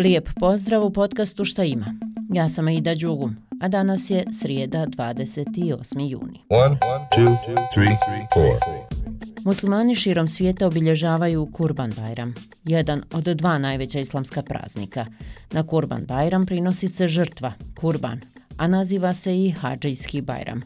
Lijep pozdrav u podcastu Šta ima. Ja sam Aida Đugum, a danas je srijeda 28. juni. One, two, three, Muslimani širom svijeta obilježavaju Kurban Bajram, jedan od dva najveća islamska praznika. Na Kurban Bajram prinosi se žrtva, kurban, a naziva se i Hadžijski Bajram,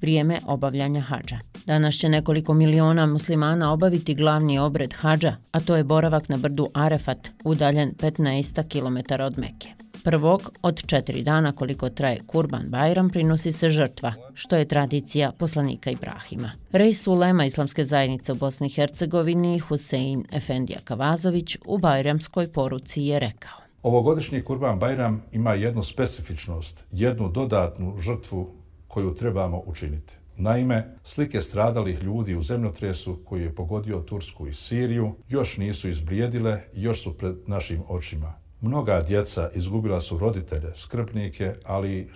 vrijeme obavljanja hađa. Danas će nekoliko miliona muslimana obaviti glavni obred hađa, a to je boravak na brdu Arefat, udaljen 15 km od Mekke. Prvog od četiri dana koliko traje Kurban Bajram prinosi se žrtva, što je tradicija poslanika Ibrahima. Rej Sulema Islamske zajednice u Bosni i Hercegovini Husein Efendija Kavazović u Bajramskoj poruci je rekao. Ovogodišnji Kurban Bajram ima jednu specifičnost, jednu dodatnu žrtvu koju trebamo učiniti. Naime, slike stradalih ljudi u zemljotresu koji je pogodio Tursku i Siriju još nisu izbrijedile, još su pred našim očima. Mnoga djeca izgubila su roditelje, skrbnike, ali i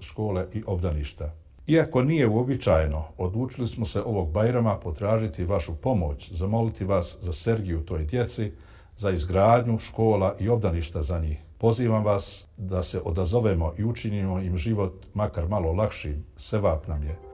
škole i obdaništa. Iako nije uobičajeno, odlučili smo se ovog Bajrama potražiti vašu pomoć, zamoliti vas za Sergiju toj djeci, za izgradnju škola i obdaništa za njih. Pozivam vas da se odazovemo i učinimo im život makar malo lakšim, sevap nam je.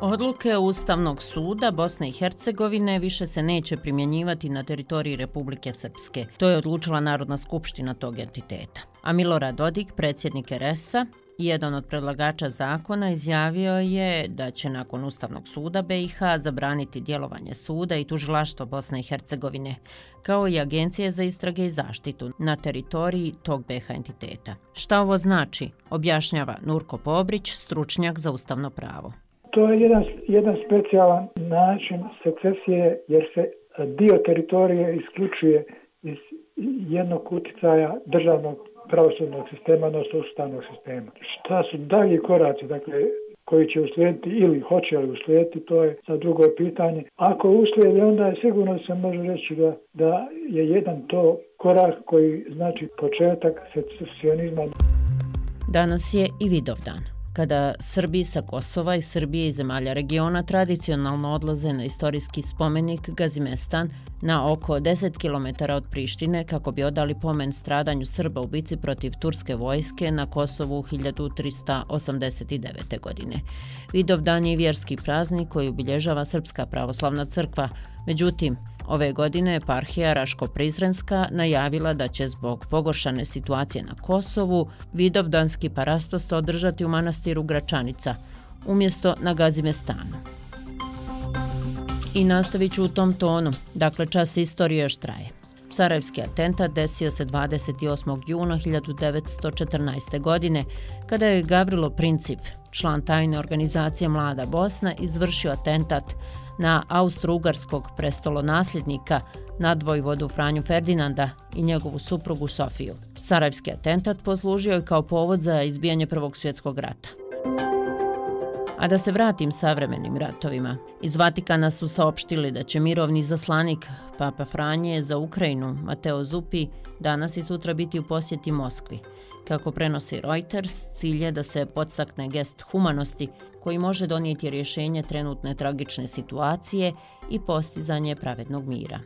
Odluke Ustavnog suda Bosne i Hercegovine više se neće primjenjivati na teritoriji Republike Srpske. To je odlučila Narodna skupština tog entiteta. A Milorad Dodik, predsjednik RS-a, jedan od predlagača zakona izjavio je da će nakon Ustavnog suda BiH zabraniti djelovanje suda i tužilaštva Bosne i Hercegovine, kao i Agencije za istrage i zaštitu na teritoriji tog BiH entiteta. Šta ovo znači? Objašnjava Nurko Pobrić, stručnjak za ustavno pravo. To je jedan, jedan specijalan način secesije jer se dio teritorije isključuje iz jednog uticaja državnog pravosudnog sistema, odnosno ustavnog sistema. Šta su dalji koraci, dakle, koji će uslijediti ili hoće li uslijediti, to je za drugo pitanje. Ako uslijedi, onda je sigurno se može reći da, da je jedan to korak koji znači početak secesionizma. Danas je i Vidovdan kada Srbi sa Kosova i Srbije i zemalja regiona tradicionalno odlaze na istorijski spomenik Gazimestan na oko 10 km od Prištine kako bi odali pomen stradanju Srba u bici protiv turske vojske na Kosovu 1389. godine. Vidovdan je vjerski praznik koji obilježava Srpska pravoslavna crkva. Međutim, Ove godine eparhija Raško-Prizrenska najavila da će zbog pogoršane situacije na Kosovu Vidovdanski parastos održati u manastiru Gračanica, umjesto na Gazimestanu. I nastavit ću u tom tonu, dakle čas istorije još traje. Sarajevski atentat desio se 28. juna 1914. godine, kada je Gavrilo Princip, član tajne organizacije Mlada Bosna, izvršio atentat na austro-ugarskog prestolonasljednika nadvojvodu Franju Ferdinanda i njegovu suprugu Sofiju. Sarajevski atentat poslužio je kao povod za izbijanje Prvog svjetskog rata. A da se vratim savremenim ratovima. Iz Vatikana su saopštili da će mirovni zaslanik Papa Franje za Ukrajinu, Mateo Zupi, danas i sutra biti u posjeti Moskvi. Kako prenosi Reuters, cilj je da se podsakne gest humanosti koji može donijeti rješenje trenutne tragične situacije i postizanje pravednog mira.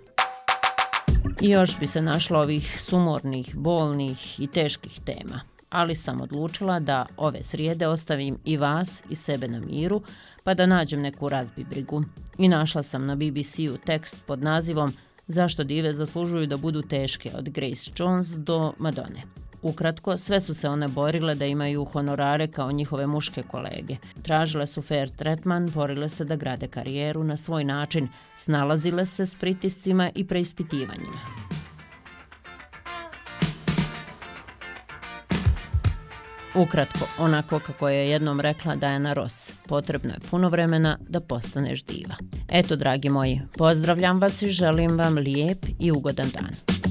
I još bi se našlo ovih sumornih, bolnih i teških tema ali sam odlučila da ove srijede ostavim i vas i sebe na miru, pa da nađem neku razbibrigu. I našla sam na BBC-u tekst pod nazivom Zašto dive zaslužuju da budu teške od Grace Jones do Madone. Ukratko, sve su se one borile da imaju honorare kao njihove muške kolege. Tražile su fair tretman, borile se da grade karijeru na svoj način, snalazile se s pritiscima i preispitivanjima. Ukratko, onako kako je jednom rekla Diana Ross, potrebno je puno vremena da postaneš diva. Eto, dragi moji, pozdravljam vas i želim vam lijep i ugodan dan.